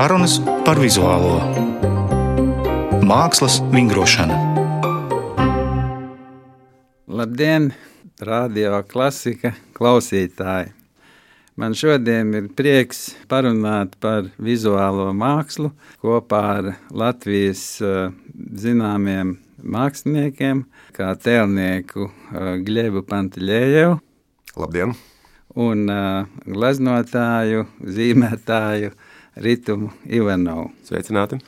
Sarunas par vizuālo mākslas vingrošanu. Labdien, radio klasika klausītāji! Man šodien ir prieks parunāt par vizuālo mākslu kopā ar Latvijas uh, zināmiem māksliniekiem, kā tēlnieku uh, Glebu Pantelēju. Labdien! Un uh, gleznotāju, zīmētāju Ritumu Ivanovu. Sveicināti!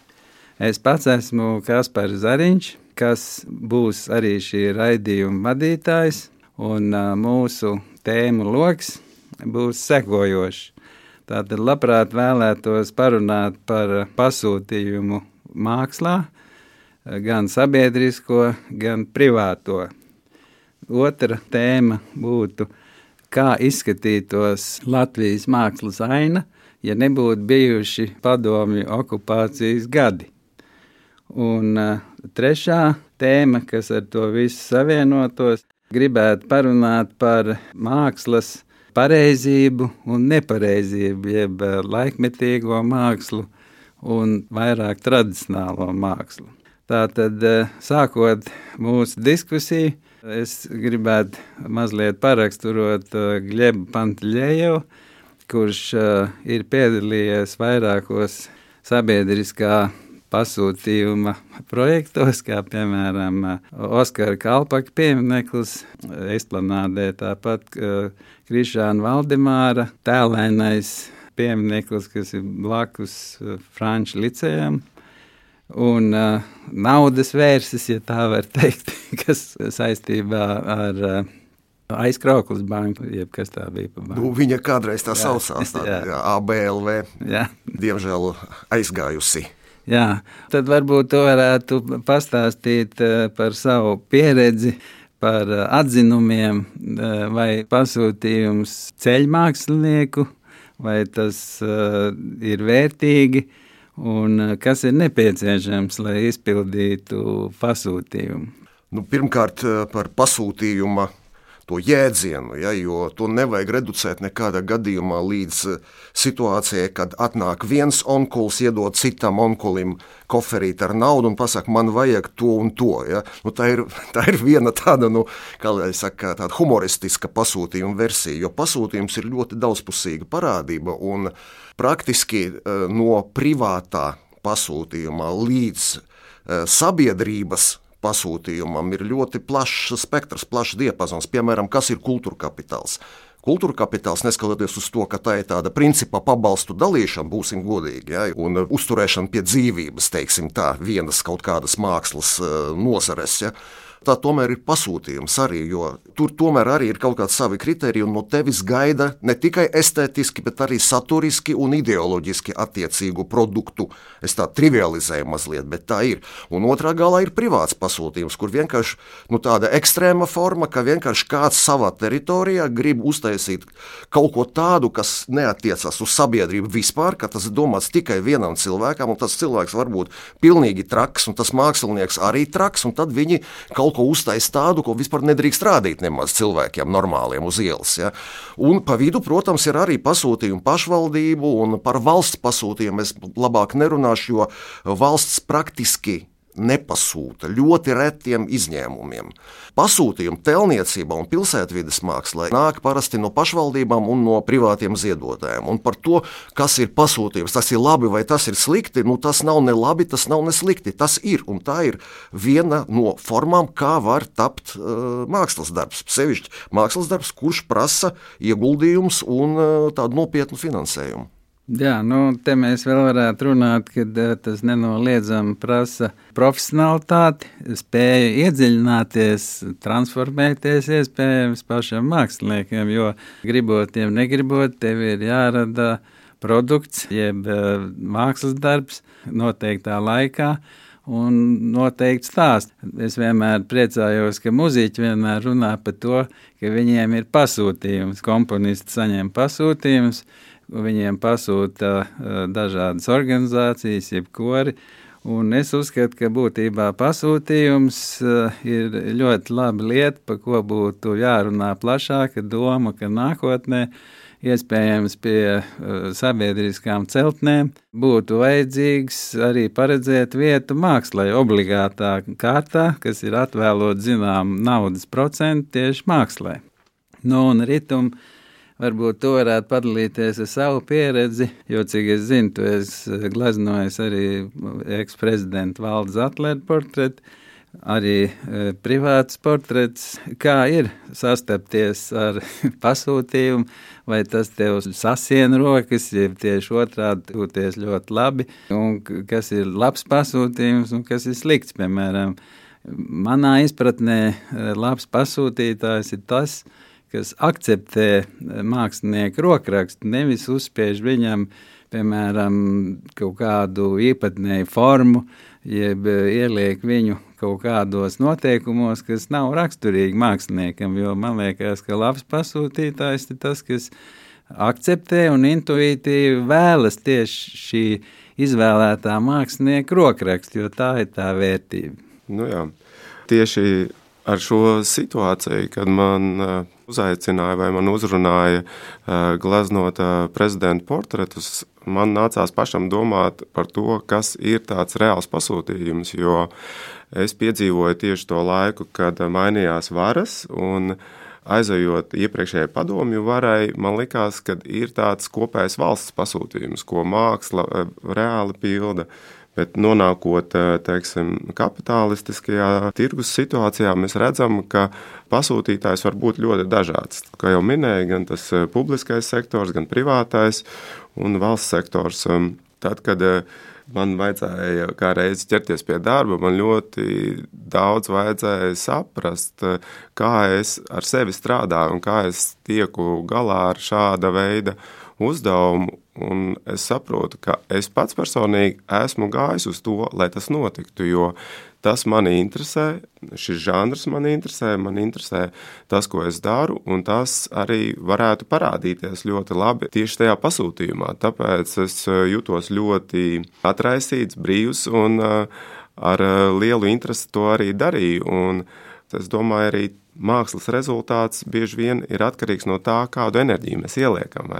Es pats esmu Kaspars Zariņš, kas būs arī šī raidījuma vadītājs, un mūsu tēmu lokus būs sekojošs. Tātad labprāt vēlētos parunāt par pasūtījumu mākslā, gan sabiedrisko, gan privāto. Otra tēma būtu, kā izskatītos Latvijas mākslas aina, ja nebūtu bijuši padomju okupācijas gadi. Un trešā tēma, kas ar to visu savienotos, gribētu parunāt par mākslas pareizību un nepareizību, jeb laikmetīgo mākslu un vairāk tradicionālo mākslu. Tātad, sākot mūsu diskusiju, es gribētu mazliet paraksturot Glebu Pantlēju, kurš ir piedalījies vairākos sabiedriskā pasūtījuma projektos, kā piemēram Oskara Kalpaka piemineklis, Esplanādē, tāpat Krišāna Valdemāra tēlēnais piemineklis, kas ir blakus Franču licējam. Un uh, naudas vērsis, ja tā var teikt, kas saistībā ar uh, aizkrauklis banku, jeb kas tā bija. Nu, viņa kādreiz tā saucās, tā, jā. Jā, ABLV, jā. diemžēl aizgājusi. Jā, tad varbūt tu varētu pastāstīt par savu pieredzi, par atzinumiem, vai pasūtījums ceļmākslinieku, vai tas ir vērtīgi, un kas ir nepieciešams, lai izpildītu pasūtījumu. Nu, pirmkārt, par pasūtījuma to jēdzienu, ja, jo to nevajag reducēt nekādā gadījumā līdz eh, situācijai, kad atnāk viens onkulis, iedod citam onkulim koferīt ar naudu un pasaka, man vajag to un to. Ja. Nu, tā, ir, tā ir viena tāda, nu, saka, tāda humoristiska pasūtījuma versija, jo pasūtījums ir ļoti daudzpusīga parādība un praktiski eh, no privātā pasūtījuma līdz eh, sabiedrības pasūtījumam ir ļoti plašs spektrs, plašs diapazons. Piemēram, kas ir kultūra kapitāls? Kultūra kapitāls, neskatoties uz to, ka tā ir tāda principā pabalstu dalīšana, būsim godīgi, ja, un uzturēšana pie dzīvības, teiksim tā, vienas kaut kādas mākslas nozares. Ja, tā tomēr ir pasūtījums arī, jo tur tomēr arī ir kaut kādi savi kriteriji, un no tevis gaida ne tikai estētiski, bet arī saturiski un ideoloģiski attiecīgu produktu. Es tā trivializēju mazliet, bet tā ir. Un otrā galā ir privāts pasūtījums, kur vienkārši nu, tāda ekstrēma forma, ka vienkārši kāds savā teritorijā grib uztaisīt kaut ko tādu, kas neatiecas uz sabiedrību vispār, ka tas ir domāts tikai vienam cilvēkam, un tas cilvēks var būt pilnīgi traks, un tas mākslinieks arī traks, un tad viņi kaut kaut ko uztaisīt tādu, ko vispār nedrīkst rādīt nemaz cilvēkiem normāliem uz ielas. Ja? Un pa vidu, protams, ir arī pasūtījumi pašvaldību un par valsts pasūtījumu es labāk nerunāšu, jo valsts praktiski nepasūta ļoti retiem izņēmumiem. Pasūtījumi telniecībā un pilsētvidas mākslā nāk parasti no pašvaldībām un no privātiem ziedotājiem. Un par to, kas ir pasūtījums, tas ir labi vai tas ir slikti, nu, tas nav ne labi, tas nav ne slikti. Tas ir un tā ir viena no formām, kā var tapt uh, mākslas darbs. Sevišķi mākslas darbs, kurš prasa ieguldījums un uh, tādu nopietnu finansējumu. Jā, nu, te mēs vēl varētu runāt, ka tas nenoliedzami prasa profesionālitāti, spēju iedziļināties, transformēties iespējams pašam māksliniekam, jo gribot, ja negribot, tev ir jārada produkts, jeb mākslas darbs noteiktā laikā un noteikti stāst. Es vienmēr priecājos, ka muzeķi vienmēr runā par to, ka viņiem ir pasūtījums, komponisti saņem pasūtījumus Viņiem pasūta dažādas organizācijas, jeb kori. Un es uzskatu, ka būtībā pasūtījums ir ļoti laba lieta, par ko būtu jārunā plašāk, doma, ka nākotnē iespējams pie uh, sabiedriskām celtnēm, būtu vajadzīgs arī paredzēt vietu mākslai obligātā kārtā, kas ir atvēlot zinām naudas procentu tieši mākslai. Nu, un ritum varbūt tu varētu padalīties ar savu pieredzi, jo, cik es zinu, tu esi glaznojis arī eksprezidenta valdes atlētu portretu arī e, privāts portrets. Kā ir sastapties ar pasūtījumu, vai tas tev sasien rokas, jeb tieši otrādi jūties ļoti labi, un kas ir labs pasūtījums un kas ir slikts, piemēram. Manā izpratnē e, labs pasūtītājs ir tas, kas akceptē e, mākslinieku rokrakstu, nevis uzspiež viņam, piemēram, kaut kādu īpatnēju formu, jeb ieliek viņu kaut kādos noteikumos, kas nav raksturīgi māksliniekam. Jo man liekas, ka labs pasūtītājs ir tas, kas akceptē un intuitīvi vēlas tieši šī izvēlētā mākslinieka rokrakstu, jo tā ir tā vērtība. Nu jā, tieši ar šo situāciju, kad man uh, uzaicināja vai man uzrunāja uh, glaznot uh, prezidenta portretus, man nācās pašam domāt par to, kas ir tāds reāls pasūtījums, jo es piedzīvoju tieši to laiku, kad mainījās varas un aizejot iepriekšējai padomju varai, man likās, ka ir tāds kopējs valsts pasūtījums, ko māksla reāli pilda. Bet nonākot teiksim, kapitalistiskajā tirgus situācijā, mēs redzam, ka pasūtītājs var būt ļoti dažāds. Kā jau minēju, gan tas publiskais sektors, gan privātais un valsts sektors. Tad, kad man vajadzēja kā reizi ķerties pie darba, man ļoti daudz vajadzēja saprast, kā es ar sevi strādāju un kā es tieku galā ar šāda veida uzdevumu. Un es saprotu, ka es pats personīgi esmu gājis uz to, lai tas notiktu. Jo tas mani interesē, šis žanrs man interesē, man interesē tas, ko es daru, un tas arī varētu parādīties ļoti labi tieši tajā pasūtījumā. Tāpēc es eh, jutos ļoti atraisīts, brīvs un eh, ar eh, lielu interesi to arī darīju. Un es domāju, arī mākslas rezultāts bieži vien ir atkarīgs no tā, kādu enerģiju mēs ieliekam.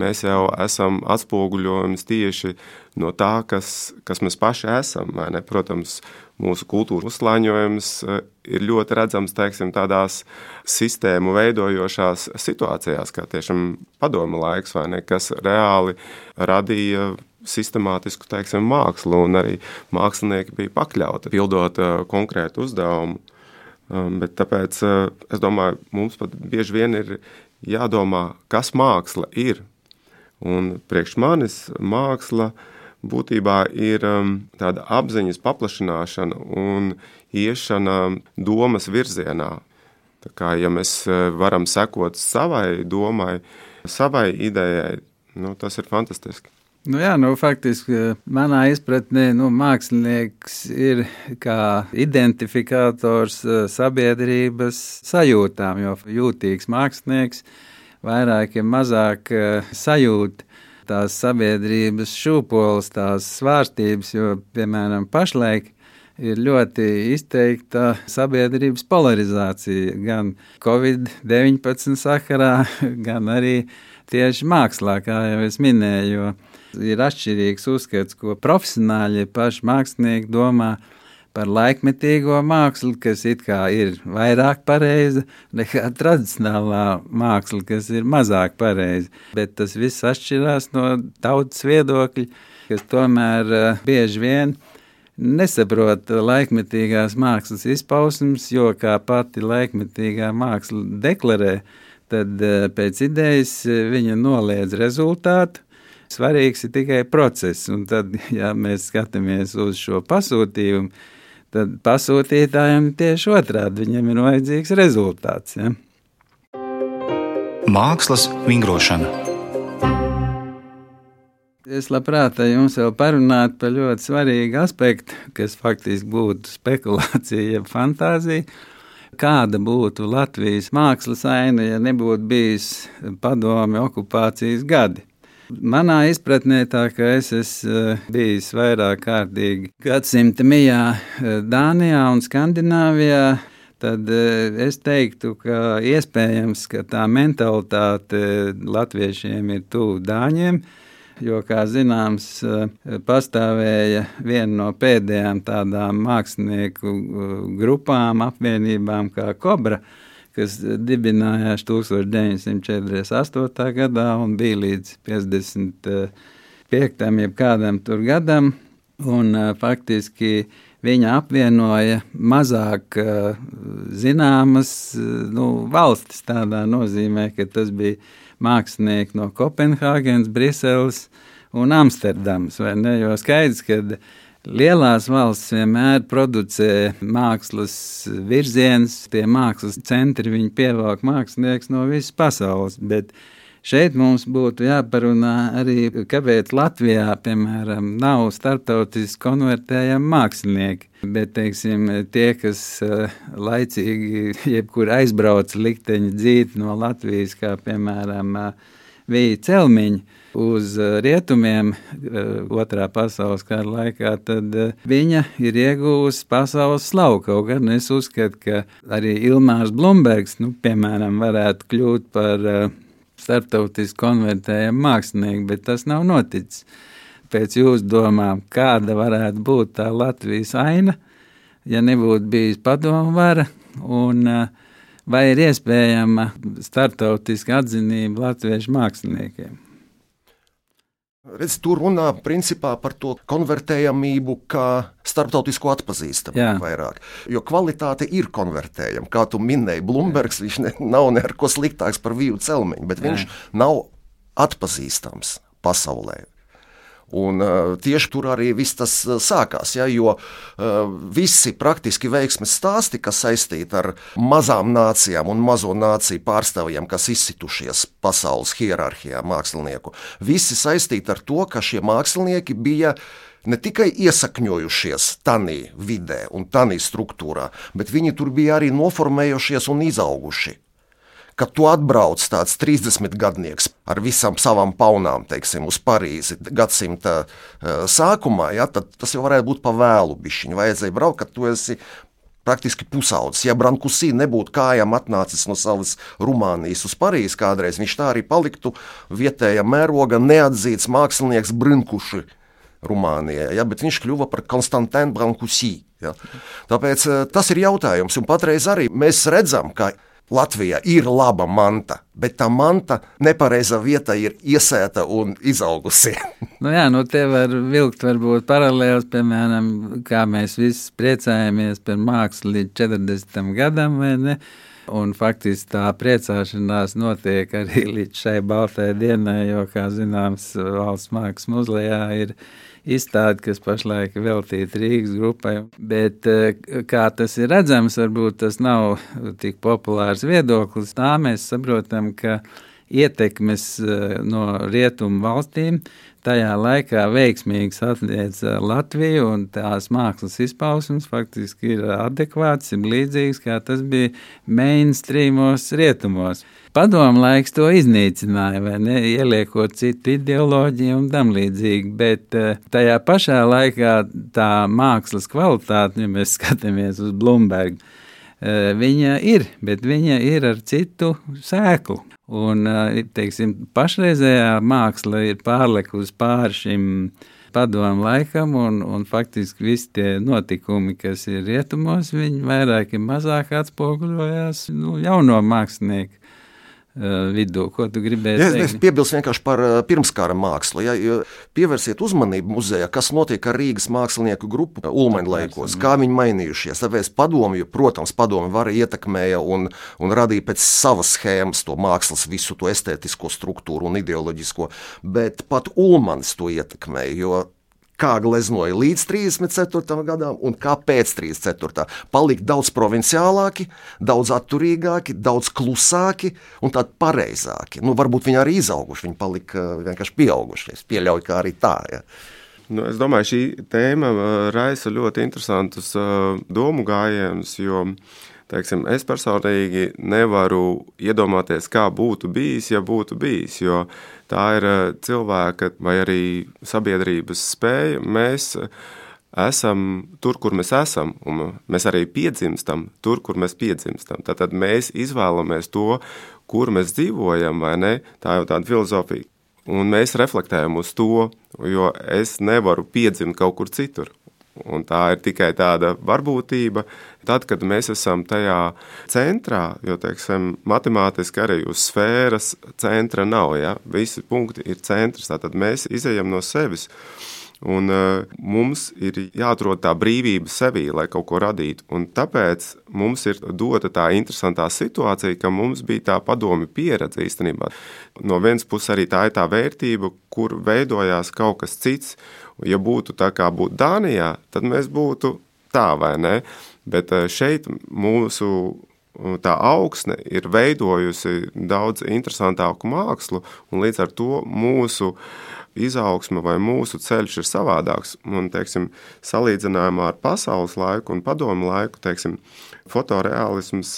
Mēs jau esam atspoguļojums tieši no tā, kas, kas mēs paši esam. Protams, mūsu kultūras uzslāņojums eh, ir ļoti redzams teiksim, tādās sistēmu veidojošās situācijās, kā tiešām padomu laiks, ne, kas reāli radīja sistemātisku teiksim, mākslu, un arī mākslinieki bija pakļauti pildot uh, konkrētu uzdevumu. Um, bet tāpēc uh, es domāju, mums pat bieži vien ir jādomā, kas māksla ir. Un priekš manis māksla būtībā ir um, tāda apziņas paplašināšana un iešana domas virzienā. Tā kā, ja mēs uh, varam sekot savai domai, savai idejai, nu, tas ir fantastiski. Nu jā, nu, faktiski manā izpratnē nu, mākslinieks ir kā identifikators eh, sabiedrības sajūtām, jo jūtīgs mākslinieks vairāk vai mazāk eh, sajūt tās sabiedrības šūpoles, tās svārstības, jo, piemēram, pašlaik ir ļoti izteikta sabiedrības polarizācija gan Covid-19 sakarā, gan arī tieši mākslā, kā jau es minēju ir atšķirīgs uzskats, ko profesionāļi paši mākslinieki domā par laikmetīgo mākslu, kas ir vairāk pareiza nekā tradicionālā māksla, kas ir mazāk pareiza. Bet tas viss atšķirās no tautas viedokļa, kas tomēr uh, bieži vien nesaprot laikmetīgās mākslas izpausmes, jo kā pati laikmetīgā māksla deklarē, tad uh, pēc idejas uh, viņa noliedz rezultātu Svarīgs ir tikai process, un tad, ja mēs skatāmies uz šo pasūtījumu, tad pasūtītājiem tieši otrādi viņam ir vajadzīgs rezultāts. Ja? Mākslas vingrošana. Es labprāt jums vēl parunātu par ļoti svarīgu aspektu, kas faktiski būtu spekulācija, jeb fantāzija. Kāda būtu Latvijas mākslas aina, ja nebūtu bijis padomi okupācijas gadi? Manā izpratnē, tā kā es esmu eh, bijis vairāk kārtīgi gadsimta mijā eh, Dānijā un Skandināvijā, tad es teiktu, ka iespējams, ka tā mentalitāte latviešiem ir tuvu dāņiem. Jo, kā zināms, pastāvēja viena no pēdējām tādām mākslinieku grupām, apvienībām kā Kobra, kas dibinājās 1948. gadā un bija līdz 55. jeb kādam tur gadam. Un, faktiski viņa apvienoja mazāk zināmas nu, valstis tādā nozīmē, ka tas bija mākslinieki no Kopenhāgenes, Briseles un Amsterdamas. Jo skaidrs, ka Lielās valsts vienmēr producē mākslas virziens, pie mākslas centra viņi pievelk mākslinieks no visas pasaules. Bet šeit mums būtu jāparunā arī, kāpēc Latvijā, piemēram, nav starptautiski konvertējami mākslinieki. Bet, teiksim, tie, kas eh, laicīgi, jebkur aizbrauc likteņa dzīt no Latvijas, kā piemēram Vīja Celmiņa, uz eh, rietumiem eh, otrā pasaules kara laikā, tad eh, viņa ir iegūusi pasaules slavu. Kaut gan es uzskatu, ka arī Ilmārs Blumbergs, nu, piemēram, varētu kļūt par starptautiski konvertējumu mākslinieku, bet tas nav noticis. Pēc jūsu domām, kāda varētu būt tā Latvijas aina, ja nebūtu bijis padomu vara, un vai ir iespējama starptautiska atzinība latviešu māksliniekiem? Redz, tur runā principā par to konvertējamību, kā starptautisko atpazīstamību vairāk. Jo kvalitāte ir konvertējama. Kā tu minēji, Blūmbergs ne, nav neko sliktāks par vīru celmiņu, bet Jā. viņš nav atpazīstams pasaulē. Un, uh, tieši tur arī viss tas sākās. Ja, jo uh, visi praktiski veiksmes stāsti, kas saistīti ar mazām nācijām un mazo nāciju pārstāvjiem, kas izsitušies pasaules hierarhijā, mākslinieku, visi saistīti ar to, ka šie mākslinieki bija ne tikai iesakņojušies tajā vidē un tajā struktūrā, bet viņi tur bija arī noformējušies un izauguši kad tu atbrauc tāds 30 gadnieks ar visām savām paunām, teiksim, uz Parīzi gadsimta uh, sākumā, ja, tad tas jau varētu būt pa vēlu bišķiņu. Vajadzēja braukt, kad tu esi praktiski pusaudzis. Ja Brankusī nebūtu kājām atnācis no savas Rumānijas uz Parīzi kādreiz, viņš tā arī paliktu vietējā mēroga neatzīts mākslinieks Brinkuši. Rumānijā, ja, bet viņš kļuva par Konstantīnu Brankusī. Ja. Tāpēc tas ir jautājums, un patreiz arī mēs redzam, ka Latvijā ir laba manta, bet tā manta nepareizā vietā ir iesēta un izaugusi. nu jā, nu te var vilkt varbūt paralēls, piemēram, kā mēs visi priecājamies par mākslu līdz 40 gadam, vai ne? Un faktiski tā priecāšanās notiek arī līdz šai baltajai dienai, jo, kā zināms, valsts mākslas muzejā ir izstāde, kas pašlaik veltīta Rīgas grupai. Bet eh, kā tas ir redzams, varbūt tas nav tik populārs viedoklis. Tā mēs saprotam, ka ietekmes eh, no rietumu valstīm tajā laikā veiksmīgi sasniedz Latviju, un tās mākslas izpausmes faktiski ir adekvāts, ir līdzīgs, kā tas bija mainstreamos rietumos. Padomu laiks to iznīcināja, vai ne, ieliekot citu ideoloģiju un tam līdzīgi, bet eh, tajā pašā laikā tā mākslas kvalitāte, ja mēs skatāmies uz Blumbergu, viņa ir, bet viņa ir ar citu sēklu. Un, eh, teiksim, pašreizējā māksla ir pārlekusi pāri šim padomu laikam, un, un faktiski visi tie notikumi, kas ir rietumos, viņi vairāk vai mazāk atspoguļojās nu, jauno mākslinieku Eh, vidū. Ko tu gribēji teikt? Es piebilstu vienkārši par eh, pirmskara mākslu. Ja, pievērsiet uzmanību muzejā, kas notiek ar Rīgas mākslinieku grupu Ulmaņlaikos, kā viņi mainījušies. Tāpēc padomju, protams, padomju vara ietekmēja un, un radīja pēc savas schēmas to mākslas, visu to estētisko struktūru un ideoloģisko, bet pat Ulmans to ietekmēja, jo kā gleznoja līdz 34. gadam un kā pēc 34. palika daudz provinciālāki, daudz atturīgāki, daudz klusāki un tādi pareizāki. Nu, varbūt viņi arī izauguši, viņi palika uh, vienkārši pieauguši. Es pieļauju, ka arī tā. Ja. Nu, es domāju, šī tēma uh, raisa ļoti interesantus uh, domu gājienus, jo teiksim, es personīgi nevaru iedomāties, kā būtu bijis, ja būtu bijis. Jo Tā ir eh, cilvēka vai arī sabiedrības spēja. Mēs eh, esam tur, kur mēs esam, un mēs arī piedzimstam tur, kur mēs piedzimstam. Tad mēs izvēlamies to, kur mēs dzīvojam, vai ne? Tā jau tāda filozofija. Un mēs reflektējam uz to, jo es nevaru piedzimt kaut kur citur. Un tā ir tikai tāda varbūtība. Tad, kad mēs esam tajā centrā, jo teiksim, matemātiski arī uz sfēras centra nav, ja? visi punkti ir centrs, tad mēs izējam no sevis. Un, uh, mums ir jāatrod tā brīvība sevī, lai kaut ko radītu. Un tāpēc mums ir dota tā interesantā situācija, ka mums bija tā padomi pieredze īstenībā. No vienas puses arī tā ir tā vērtība, kur veidojās kaut kas cits. Ja būtu tā kā būtu Dānijā, tad mēs būtu tā vai ne. Bet šeit mūsu tā augsne ir veidojusi daudz interesantāku mākslu, un līdz ar to mūsu izaugsme vai mūsu ceļš ir savādāks. Un, teiksim, salīdzinājumā ar pasaules laiku un padomu laiku, teiksim, fotoreālisms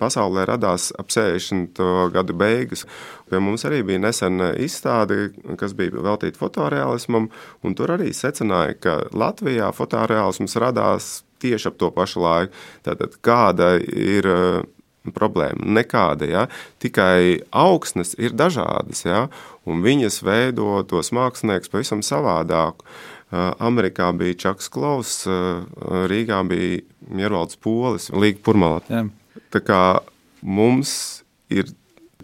pasaulē radās ap 60. gadu beigas. Pie mums arī bija nesen izstāde, kas bija veltīta fotoreālismam, un tur arī secināja, ka Latvijā fotoreālisms radās tieši ap to pašu laiku. Tātad, kāda ir problēma? Nekāda. Ja? Tikai augsnes ir dažādas, ja? un viņas veido tos mākslinieks pavisam savādāk. Amerikā bija Čaks Klaus, Rīgā bija Miervalds Polis, Līga Purmalā. Tā kā mums ir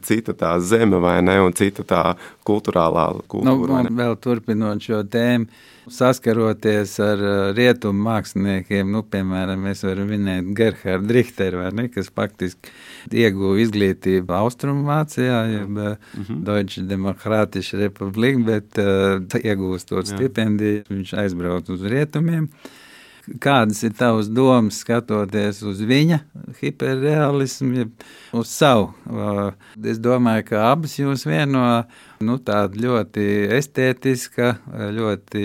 cita tā zeme vai ne, un cita tā kultūrālā kultūra. Nu, vēl turpinot šo tēmu, saskaroties ar rietumu māksliniekiem, nu, piemēram, mēs varam minēt Gerhardu Richteru, ne, kas faktiski ieguva izglītību Austrumvācijā, jeb mm -hmm. Deutsche Demokratische Republika, bet uh, iegūstot stipendiju, viņš aizbrauc uz rietumiem. Kādas ir tavas domas, skatoties uz viņa hiperrealismu, uz savu? Es domāju, ka abas jūs vieno nu, tāda ļoti estētiska, ļoti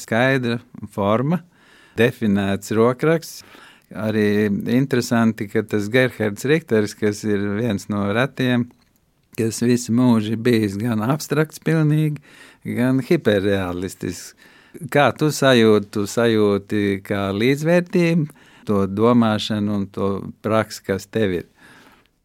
skaidra forma, definēts rokraksts. Arī interesanti, ka tas Gerhards Rikters, kas ir viens no retiem, kas visu mūžu bijis gan abstrakts, pilnīgi, gan hiperrealistisks Kā tu sajūti, tu sajūti kā līdzvērtību, to domāšanu un to praksi, kas tev ir?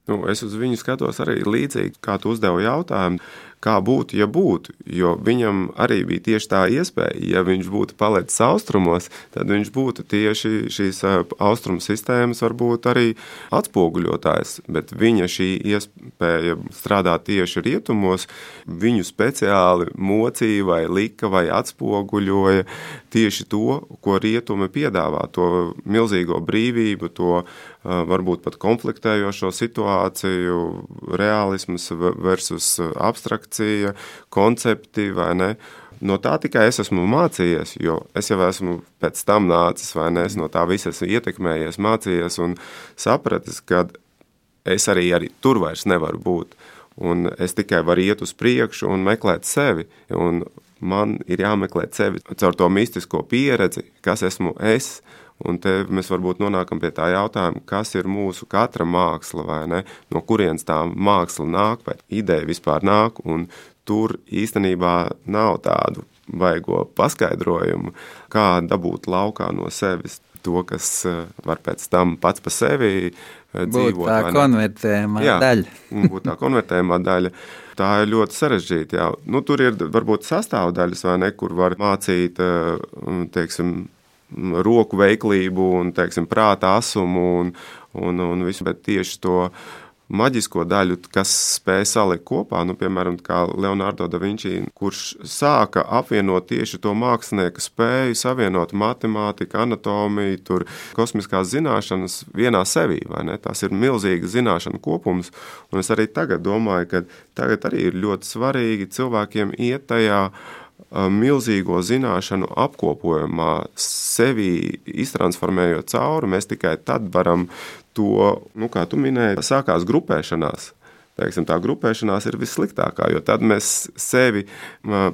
Nu, es uz viņu skatos arī līdzīgi, kā tu uzdevi jautājumu kā būtu, ja būtu. Jo viņam arī bija tieši tā iespēja, ja viņš būtu palicis austrumos, tad viņš būtu tieši šīs austrumu sistēmas, varbūt arī atspoguļotājs. Bet viņa šī iespēja strādāt tieši rietumos, viņu speciāli mocīja vai lika vai atspoguļoja tieši to, ko rietumi piedāvā, to milzīgo brīvību, to varbūt pat konfliktējošo situāciju, realisms versus abstrakcija, koncepti vai ne. No tā tikai es esmu mācījies, jo es jau esmu pēc tam nācis, vai ne? Es no tā visa esmu ietekmējies, mācījies un sapratis, ka es arī, arī tur vairs nevaru būt. Un es tikai varu iet uz priekšu un meklēt sevi. Un man ir jāmeklē sevi caur to mistisko pieredzi, kas esmu es. Un te mēs varbūt nonākam pie tā jautājuma, kas ir mūsu katra māksla, vai ne? No kurienes tā māksla nāk, vai ideja vispār nāk, un tur īstenībā nav tādu vaigo paskaidrojumu, kā dabūt laukā no sevis to, kas eh, var pēc tam pats pa sevi eh, dzīvot. Būt tā konvertējumā daļa. būt tā konvertējumā daļa. Tā ir ļoti sarežģīta. Jā. Nu, tur ir varbūt sastāvdaļas, vai ne, kur var mācīt, eh, teiksim, roku veiklību un teiksim, prāta asumu un, un, un visu, bet tieši to maģisko daļu, kas spēja salikt kopā, nu, piemēram, Leonardo da Vinci, kurš sāka apvienot tieši to mākslinieka spēju, savienot matemātiku, anatomiju, tur kosmiskās zināšanas vienā sevī. Tas ir milzīgs zināšanu kopums, un es arī tagad domāju, ka tagad arī ir ļoti svarīgi cilvēkiem iet tajā milzīgo zināšanu apkopojumā, sevi iztransformējot cauri, mēs tikai tad varam to, nu, kā tu minēji, sākās grupēšanās. Teiksim, tā grupēšanās ir vissliktākā, jo tad mēs sevi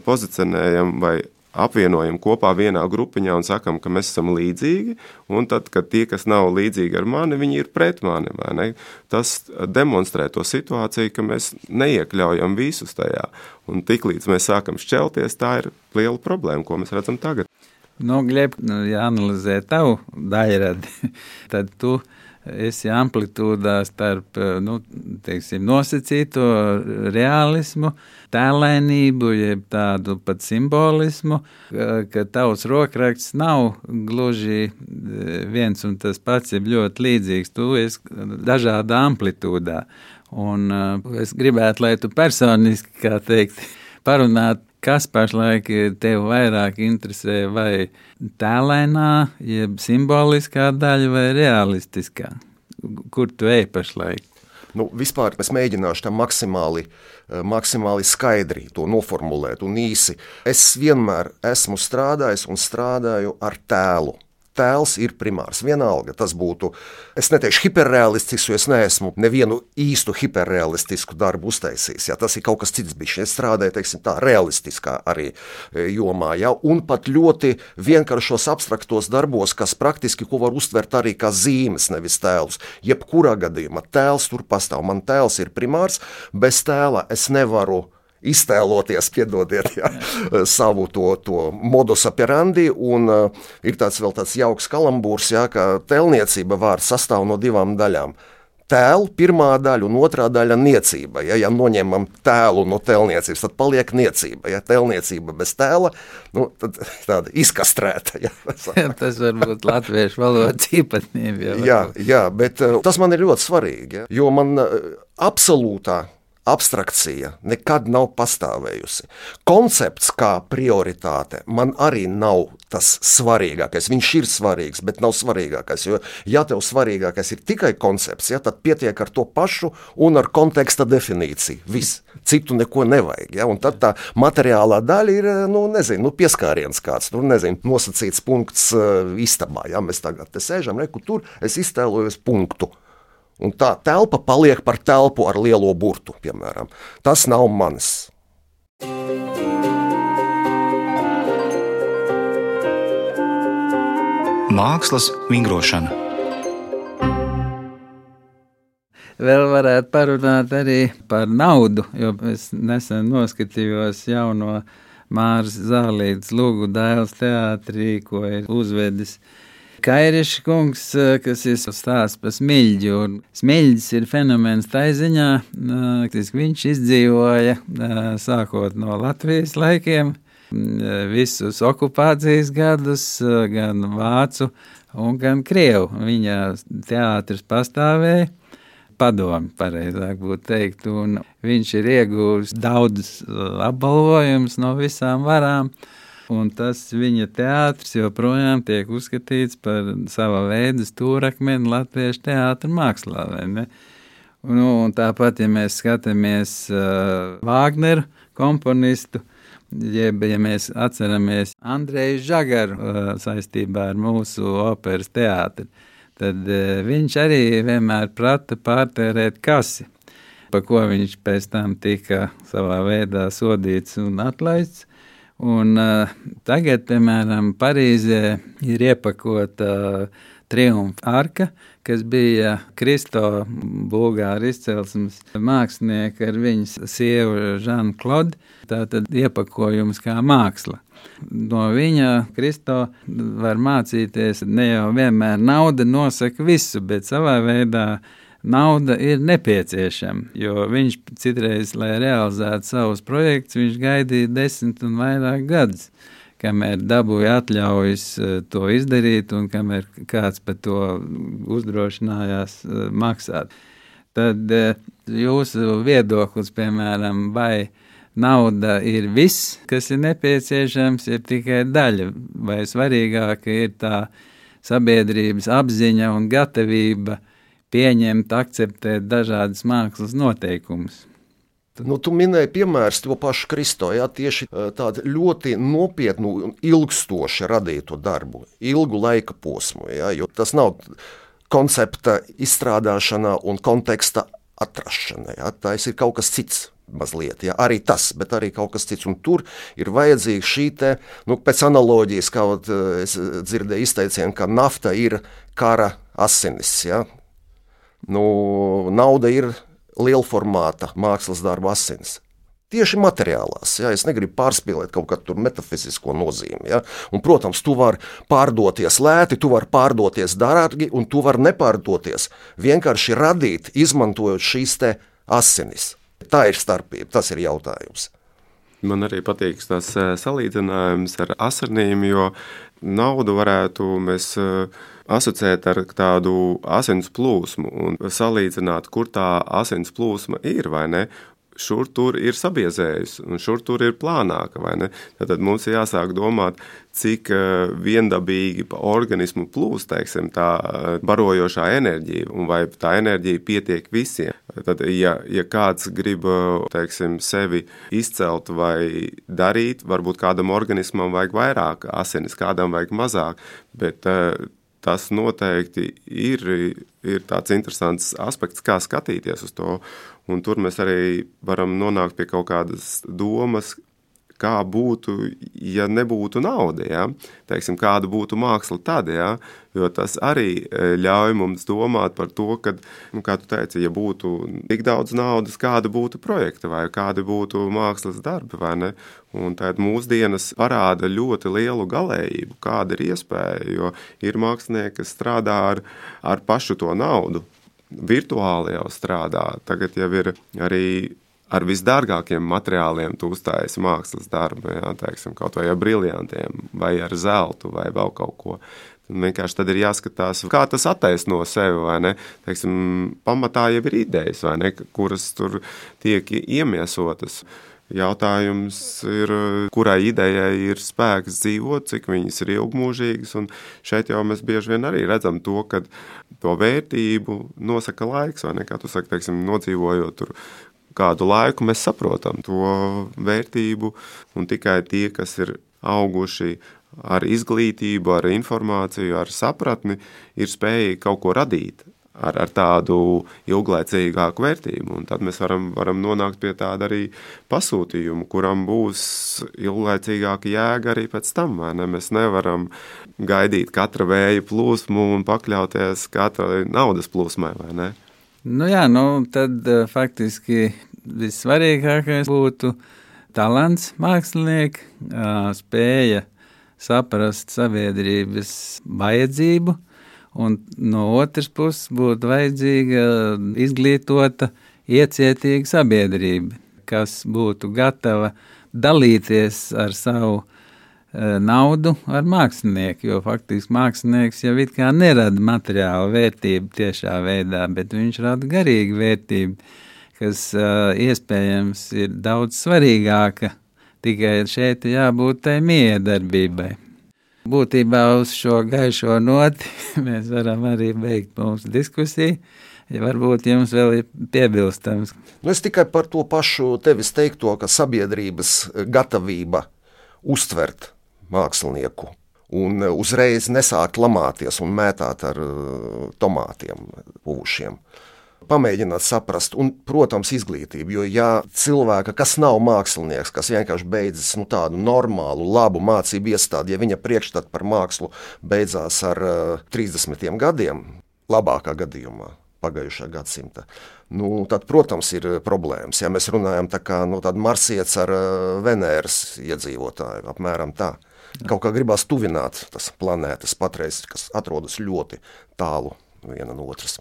pozicionējam vai apvienojam kopā vienā grupiņā un sakam, ka mēs esam līdzīgi, un tad, kad tie, kas nav līdzīgi ar mani, viņi ir pret mani, vai ne? Tas demonstrē to situāciju, ka mēs neiekļaujam visus tajā, un tiklīdz mēs sākam šķelties, tā ir liela problēma, ko mēs redzam tagad. Nu, Gleb, nu, ja analizē tavu daļradi, tad tu esi amplitūdā starp nu, teiksim, nosacīto realismu, tēlēnību, jeb tādu pat simbolismu, ka tavs rokraksts nav gluži e, viens un tas pats, jeb ļoti līdzīgs. Tu esi dažādā amplitūdā. Un uh, es gribētu, lai tu personiski, kā teikt, parunātu kas pašlaik tev vairāk interesē, vai tēlēnā, jeb simboliskā daļa, vai realistiskā? Kur tu ej pašlaik? Nu, vispār es mēģināšu tam maksimāli, eh, maksimāli skaidri to noformulēt un īsi. Es vienmēr esmu strādājis un strādāju ar tēlu tēls ir primārs. Vienalga tas būtu, es neteikšu hiperrealistisks, jo es neesmu nevienu īstu hiperrealistisku darbu uztaisījis. Ja, tas ir kaut kas cits, bijis. Es strādāju teiksim, tā realistiskā arī e, jomā, ja, un pat ļoti vienkāršos abstraktos darbos, kas praktiski ko var uztvert arī kā zīmes, nevis tēlus. Jebkurā gadījumā tēls tur pastāv. Man tēls ir primārs, bez tēla es nevaru iztēloties, piedodiet, ja, savu to, to modus operandi. Un, uh, ir tāds vēl tāds jauks kalambūrs, ja, ka tēlniecība vārds sastāv no divām daļām. Tēlu pirmā daļa un otrā daļa - niecība. Ja, ja noņemam tēlu no tēlniecības, tad paliek niecība. Ja tēlniecība bez tēla, nu, tad tāda izkastrēta. Ja, tas var būt latviešu valodas īpatnība. Jā, jā, bet uh, tas man ir ļoti svarīgi, ja, jo man uh, absolūtā abstrakcija nekad nav pastāvējusi. Koncepts kā prioritāte man arī nav tas svarīgākais. Viņš ir svarīgs, bet nav svarīgākais. Jo, ja tev svarīgākais ir tikai koncepts, ja, tad pietiek ar to pašu un ar konteksta definīciju. Viss. Citu neko nevajag. Ja, un tad tā materiālā daļa ir nu, nezinu, nu, pieskāriens kāds, nu, nezinu, nosacīts punkts uh, istabā. Ja, mēs tagad te sēžam, reku, tur es iztēlojos punktu. Un tā telpa paliek par telpu ar lielo burtu, piemēram. Tas nav mans. Mākslas vingrošana. Vēl varētu parunāt arī par naudu, jo es nesen noskatījos jauno Māras Zālītes Lūgu dēls teātrī, ko ir uzvedis Kairiša kungs, eh, kas ir stāsts par smilģu. Smilģis ir fenomens tā ziņā, ka eh, viņš izdzīvoja eh, sākot no Latvijas laikiem visus okupācijas gadus, gan vācu gan krievu. Viņa teātris pastāvēja padomu, pareizāk būtu teikt, un viņš ir ieguvis daudz apbalvojumus no visām varām un tas viņa teātris joprojām tiek uzskatīts par sava veida stūrakmeni latviešu teātra mākslā. Nu, tāpat, ja mēs skatāmies uh, Wagneru komponistu, jeb, ja mēs atceramies Andreju Žagaru uh, saistībā ar mūsu operas teātri, tad uh, viņš arī vienmēr prata pārtērēt kasi, pa ko viņš pēc tam tika savā veidā sodīts un atlaists. Un, uh, tagad, piemēram, Parīzē ir iepakota uh, triumfa arka, kas bija Kristo Bulgāru izcelsmes mākslinieka ar viņas sievu Žanu Klodu. Tātad iepakojums kā māksla. No viņa Kristo var mācīties ne jau vienmēr nauda nosaka visu, bet savā veidā nauda ir nepieciešama. Jo viņš citreiz, lai realizētu savus projektus, viņš gaidīja desmit un vairāk gadus. Kamēr dabūja atļaujas eh, to izdarīt, un kamēr kāds par to uzdrošinājās eh, maksāt. Tad eh, jūsu viedoklis, piemēram, vai nauda ir viss, kas ir nepieciešams, ir tikai daļa, vai svarīgāka ir tā sabiedrības apziņa un gatavība pieņemt, akceptēt dažādas mākslas noteikumus. Nu, tu minēji, piemēram, to pašu Kristo, jā, tieši tādu ļoti nopietnu un ilgstoši radītu darbu, ilgu laika posmu. Jā, tas nav koncepta izstrādāšana un konteksta atrašana. Jā, tas ir kaut kas cits. Mazliet, ja, arī tas, bet arī kaut kas cits. Un tur ir vajadzīga šī te, nu, pēc analoģijas, kā es dzirdēju izteicienu, ka nafta ir kara asinis. Ja, Nu, nauda ir liela formāta mākslas darba asins. tieši materiālās. Ja? Es negribu pārspīlēt kaut kādu metafizisko nozīmi. Ja? Un, protams, tu vari pārdoties lēti, tu vari pārdoties dārgi, un tu vari nepārdoties. Vienkārši radīt, izmantojot šīs asinis. Tā ir starpība, tas ir jautājums. Man arī patīk tas eh, salīdzinājums ar asinīm, jo naudu varētu mēs eh, asociēt ar tādu asins plūsmu un salīdzināt, kur tā asins plūsma ir vai ne šur tur ir sabiezējusi, un šur tur ir plānāka. Tad mums ir jāsāk domāt, cik eh, viendabīgi pa organismu plūst teiksim, tā eh, barojošā enerģija, un vai tā enerģija pietiek visiem. Tad, ja, ja kāds grib teiksim, sevi izcelt vai darīt, varbūt kādam organismam vajag vairāk asinis, kādam vajag mazāk, bet eh, tas noteikti ir, ir tāds interesants aspekts, kā skatīties uz to. Un tur mēs arī varam nonākt pie kaut kādas domas, kā būtu, ja nebūtu nauda. Ja? Teiksim, kāda būtu māksla tad, ja? jo tas arī e, ļauj mums domāt par to, ka, nu, kā tu teici, ja būtu tik daudz naudas, kāda būtu projekta vai kādi būtu mākslas darbi. Un tad mūsdienas parāda ļoti lielu galējību, kāda ir iespēja, jo ir mākslinieki, kas strādā ar, ar pašu to naudu virtuāli jau strādā. Tagad jau ir arī ar visdārgākiem materiāliem tu uzstājies mākslas darbu, jā, teiksim, kaut vai ar briljantiem, vai ar zeltu, vai vēl kaut ko. Vienkārši tad ir jāskatās, kā tas attaisno sevi? Teiksim, pamatā jau ir idejas, ne, kuras tur tiek iemiesotas. Jautājums ir, kurai idejai ir spēks dzīvot, cik viņas ir ilgmūžīgas. Šeit jau mēs bieži vien arī redzam to, ka to vērtību nosaka laiks, vai ne? Kā tu saki, teiksim, nodzīvojot tur kādu laiku, mēs saprotam to vērtību. Un tikai tie, kas ir auguši ar izglītību, ar informāciju, ar sapratni, ir spējīgi kaut ko radīt ar, ar tādu ilglaicīgāku vērtību. Un tad mēs varam, varam nonākt pie tāda arī pasūtījuma, kuram būs ilglaicīgāka jēga arī pēc tam. Ne? Mēs nevaram gaidīt katra vēja plūsmu un pakļauties katrai naudas plūsmai. Nu jā, nu tad uh, faktiski vissvarīgākais būtu talants mākslinieks, spēja saprast sabiedrības vajadzību, un no otras puses būtu vajadzīga izglītota, iecietīga sabiedrība, kas būtu gatava dalīties ar savu naudu ar mākslinieku, jo faktiski mākslinieks jau it kā nerada materiālu vērtību tiešā veidā, bet viņš rada garīgu vērtību, kas uh, iespējams ir daudz svarīgāka Tikai šeit jābūt tai miedarbībai. Būtībā uz šo gaišo noti mēs varam arī beigt mūsu diskusiju. Ja varbūt jums vēl ir piebilstams. Nu, es tikai par to pašu tevis teikto, ka sabiedrības gatavība uztvert mākslinieku un uzreiz nesākt lamāties un mētāt ar uh, tomātiem puvušiem pamēģināt saprast, un, protams, izglītību. Jo, ja cilvēka, kas nav mākslinieks, kas vienkārši beidzis nu, tādu normālu, labu mācību iestādi, ja viņa priekšstats par mākslu beidzās ar uh, 30 gadiem, labākā gadījumā. Pagājušā gadsimta. Nu, tad, protams, ir problēmas. Ja mēs runājam par nu, tādu marsietis ar Venēras iedzīvotāju, apmēram tā. Kaut kā gribās tuvināt tas planētas patreiz, kas atrodas ļoti tālu viena no otras.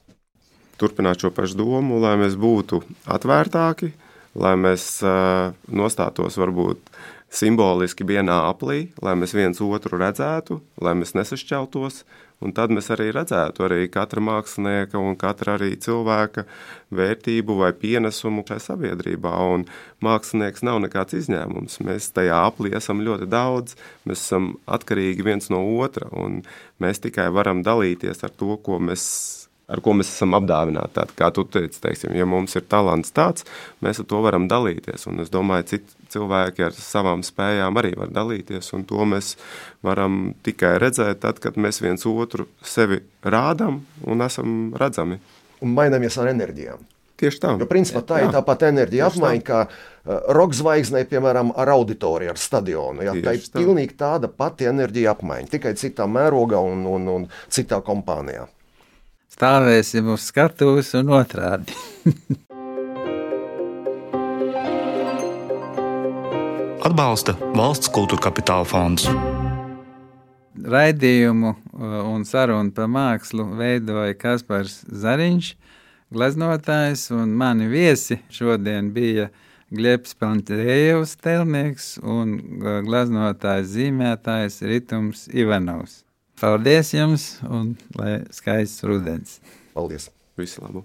Turpināt šo pašu domu, lai mēs būtu atvērtāki, lai mēs uh, nostātos varbūt simboliski vienā aplī, lai mēs viens otru redzētu, lai mēs nesašķeltos. Un tad mēs arī redzētu arī katra mākslinieka un katra arī cilvēka vērtību vai pienesumu šai sabiedrībā. Un mākslinieks nav nekāds izņēmums. Mēs tajā aplī esam ļoti daudz, mēs esam atkarīgi viens no otra, un mēs tikai varam dalīties ar to, ko mēs ar ko mēs esam apdāvināti. Tātad, kā tu teici, teiksim, ja mums ir talants tāds, mēs ar to varam dalīties. Un es domāju, citi cilvēki ar savām spējām arī var dalīties, un to mēs varam tikai redzēt tad, kad mēs viens otru sevi rādām un esam redzami. Un mainamies ar enerģijām. Tieši tā. Jo, principā, tā jā. ir tāpat enerģija apmaiņa, kā uh, roka zvaigznē, piemēram, ar auditoriju, ar stadionu. Jā, tā ir tā. pilnīgi tāda pati enerģija apmaiņa, tikai citā mērogā un, un, un citā kompānijā stāvēsim uz skatuves un otrādi. atbalsta valsts kultūra kapitāla fonds. Raidījumu un sarunu par mākslu veidoja Kaspars Zariņš, gleznotājs, un mani viesi šodien bija Glebs Pantējevs, telnieks un gleznotājs zīmētājs Ritums Ivanovs. Paldies jums un lai skaists rudens! Paldies! Visu labu!